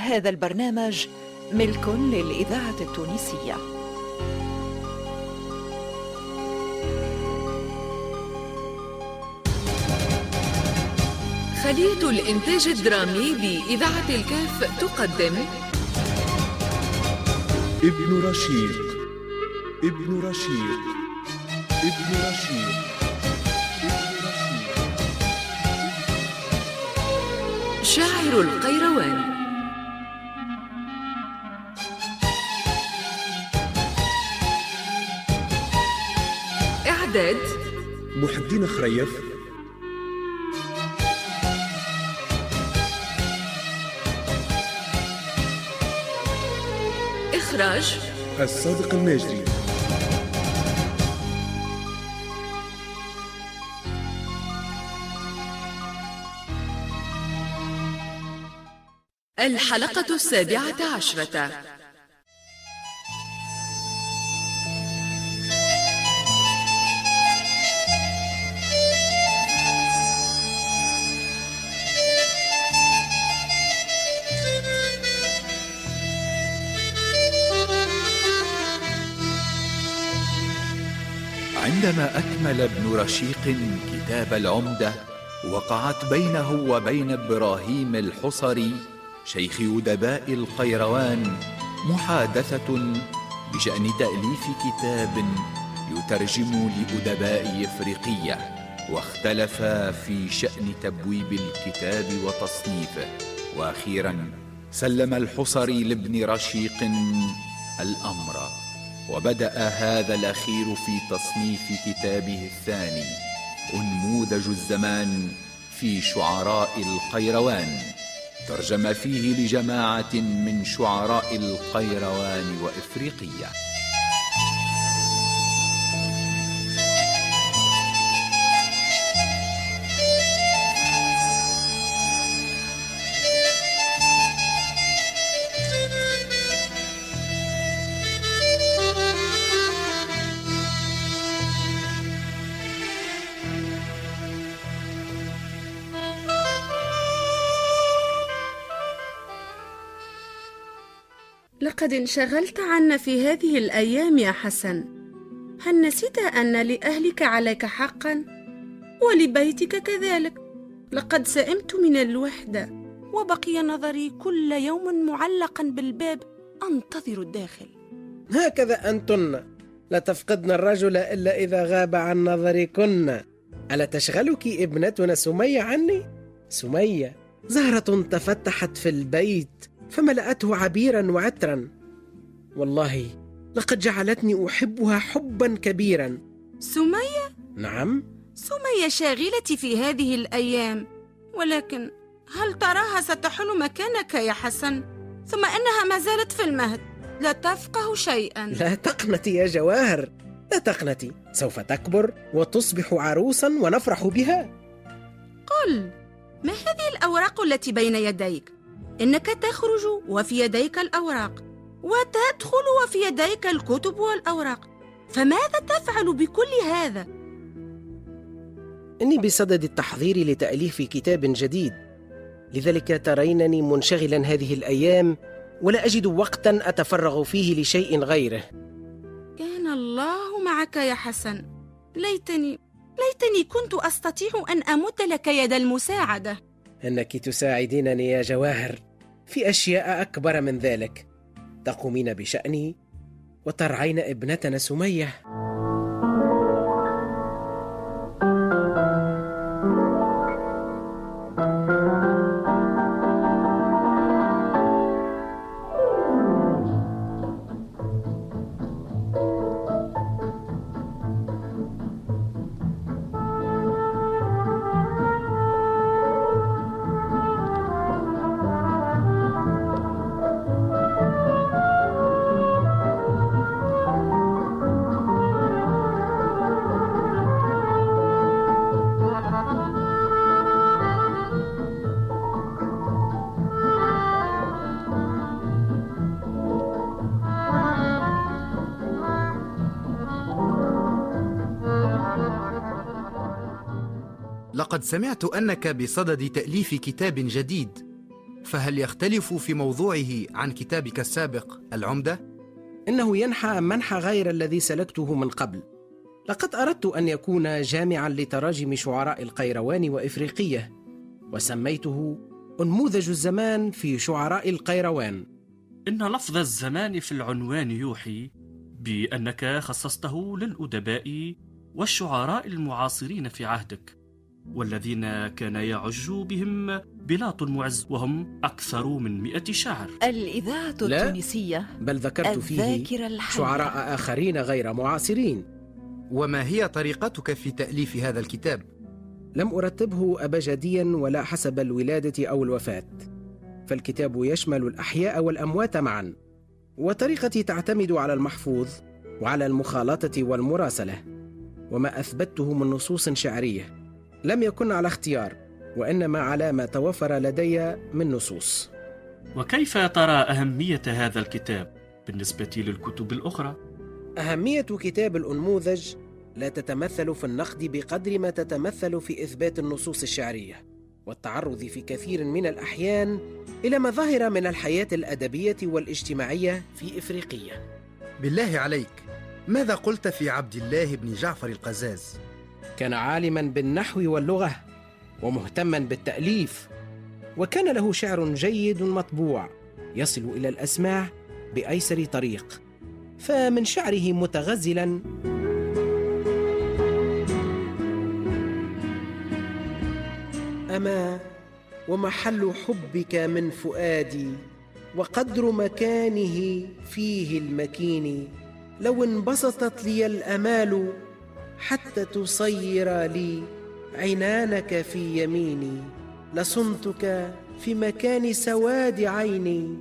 هذا البرنامج ملك للإذاعة التونسية. خلية الإنتاج الدرامي بإذاعة الكاف تقدم. ابن رشيق ابن رشيق ابن رشيق رشيق شاعر القيروان. إعداد محي الدين خريف. إخراج. الصادق الناجري. الحلقة السابعة عشرة. عندما أكمل ابن رشيق كتاب العمدة وقعت بينه وبين إبراهيم الحصري شيخ أدباء القيروان محادثة بشأن تأليف كتاب يترجم لأدباء إفريقية واختلفا في شأن تبويب الكتاب وتصنيفه. وأخيرا سلم الحصري لابن رشيق الأمر. وبدأ هذا الأخير في تصنيف كتابه الثاني أنموذج الزمان في شعراء القيروان. ترجم فيه لجماعة من شعراء القيروان وإفريقية لقد انشغلت عنا في هذه الأيام يا حسن. هل نسيت أن لأهلك عليك حقا؟ ولبيتك كذلك. لقد سئمت من الوحدة. وبقي نظري كل يوم معلقا بالباب أنتظر الداخل. هكذا أنتن. لا تفقدن الرجل إلا إذا غاب عن نظركن. ألا تشغلك ابنتنا سمية عني؟ سمية زهرة تفتحت في البيت. فملأته عبيرا وعطرا والله لقد جعلتني أحبها حبا كبيرا. سمية؟ نعم. سمية شاغلتي في هذه الأيام. ولكن هل تراها ستحل مكانك يا حسن؟ ثم إنها ما زالت في المهد. لا تفقه شيئا. لا تقنتي يا جواهر. لا تقنتي سوف تكبر وتصبح عروسا ونفرح بها. قل ما هذه الأوراق التي بين يديك؟ إنك تخرج وفي يديك الأوراق وتدخل وفي يديك الكتب والأوراق. فماذا تفعل بكل هذا؟ إني بصدد التحضير لتأليف كتاب جديد. لذلك ترينني منشغلا هذه الأيام ولا أجد وقتا أتفرغ فيه لشيء غيره. كان الله معك يا حسن. ليتني ليتني كنت أستطيع أن أمد لك يد المساعدة. إنك تساعدينني يا جواهر. في أشياء أكبر من ذلك. تقومين بشأني وترعين ابنتنا سمية. لقد سمعت أنك بصدد تأليف كتاب جديد. فهل يختلف في موضوعه عن كتابك السابق العمدة؟ إنه ينحى منحى غير الذي سلكته من قبل. لقد أردت أن يكون جامعا لتراجم شعراء القيروان وإفريقية وسميته أنموذج الزمان في شعراء القيروان. إن لفظ الزمان في العنوان يوحي بأنك خصصته للأدباء والشعراء المعاصرين في عهدك. والذين كان يعج بهم بلاط المعز وهم أكثر من مئة شاعر الإذاعة لا. التونسية بل ذكرت فيه شعراء آخرين غير معاصرين وما هي طريقتك في تأليف هذا الكتاب؟ لم أرتبه أبجديا ولا حسب الولادة أو الوفاة فالكتاب يشمل الأحياء والأموات معا وطريقتي تعتمد على المحفوظ وعلى المخالطة والمراسلة وما أثبته من نصوص شعرية لم يكن على اختيار وإنما على ما توفر لدي من نصوص وكيف ترى أهمية هذا الكتاب بالنسبة للكتب الأخرى؟ أهمية كتاب الأنموذج لا تتمثل في النقد بقدر ما تتمثل في إثبات النصوص الشعرية والتعرض في كثير من الأحيان إلى مظاهر من الحياة الأدبية والاجتماعية في إفريقية بالله عليك ماذا قلت في عبد الله بن جعفر القزاز؟ كان عالما بالنحو واللغة ومهتما بالتأليف وكان له شعر جيد مطبوع يصل إلى الأسماع بأيسر طريق فمن شعره متغزلا. أما ومحل حبك من فؤادي وقدر مكانه فيه المكين لو انبسطت لي الأمال حتى تصير لي عنانك في يميني. لصنتك في مكان سواد عيني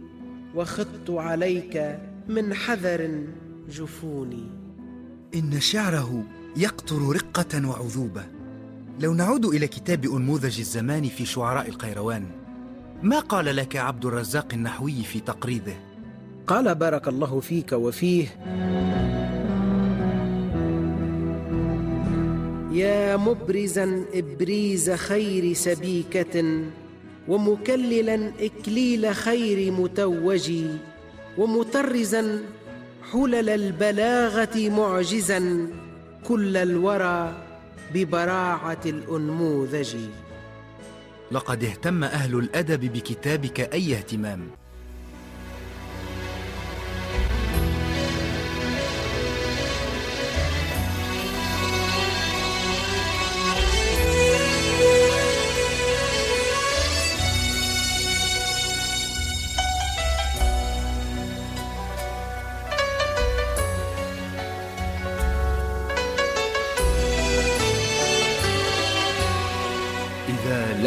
وخدت عليك من حذر جفوني. إن شعره يقطر رقة وعذوبة. لو نعود إلى كتاب أنموذج الزمان في شعراء القيروان ما قال لك عبد الرزاق النحوي في تقريضه؟ قال بارك الله فيك وفيه. يا مبرزا إبريز خير سبيكة ومكللا إكليل خير متوج ومطرزا حلل البلاغة معجزا كل الورى ببراعة الأنموذج. لقد اهتم أهل الأدب بكتابك أي اهتمام.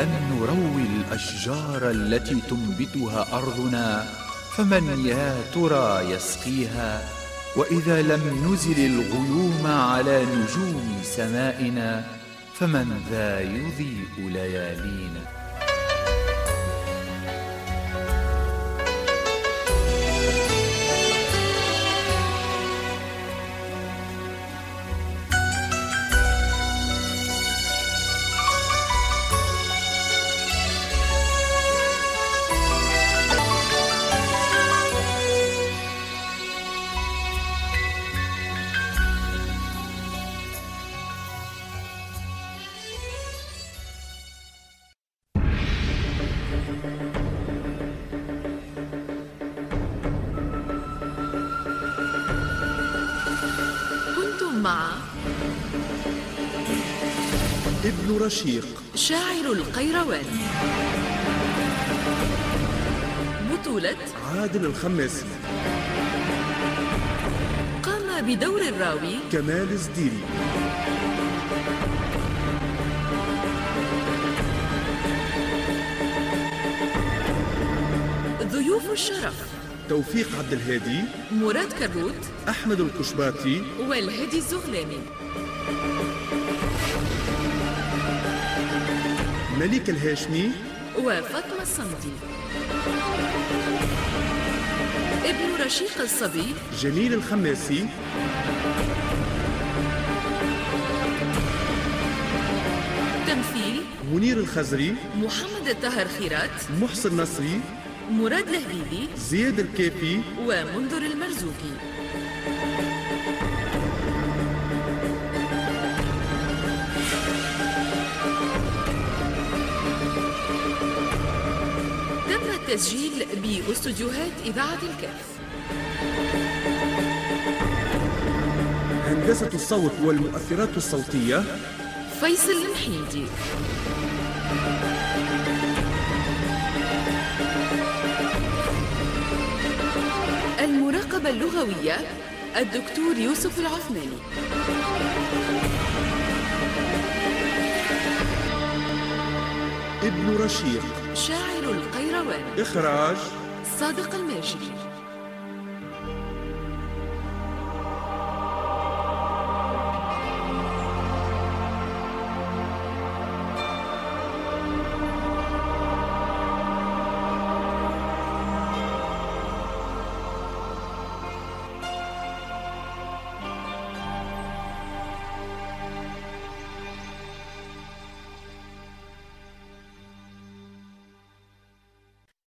لم نروي الأشجار التي تنبتها أرضنا فمن يا ترى يسقيها؟ وإذا لم نزل الغيوم على نجوم سمائنا فمن ذا يضيء ليالينا؟ ابن رشيق. شاعر القيروان. بطولة عادل الخماسي قام بدور الراوي كمال الزديري. ضيوف الشرف. توفيق عبد الهادي. مراد كروت. أحمد القشباطي والهدي الزغلاني. مليك الهاشمي. وفاطمة الصمدي. ابن رشيق الصبي. جميل الخماسي. تمثيل. منير الخزري. محمد الطاهر خيرات. محسن نصري. مراد الهبيبي زياد الكافي ومنذر المرزوقي. التسجيل باستوديوهات إذاعة الكهف. هندسة الصوت والمؤثرات الصوتية. فيصل المحيدي المراقبة اللغوية الدكتور يوسف العثماني. ابن رشيق شاعر القيروان إخراج صادق الماجري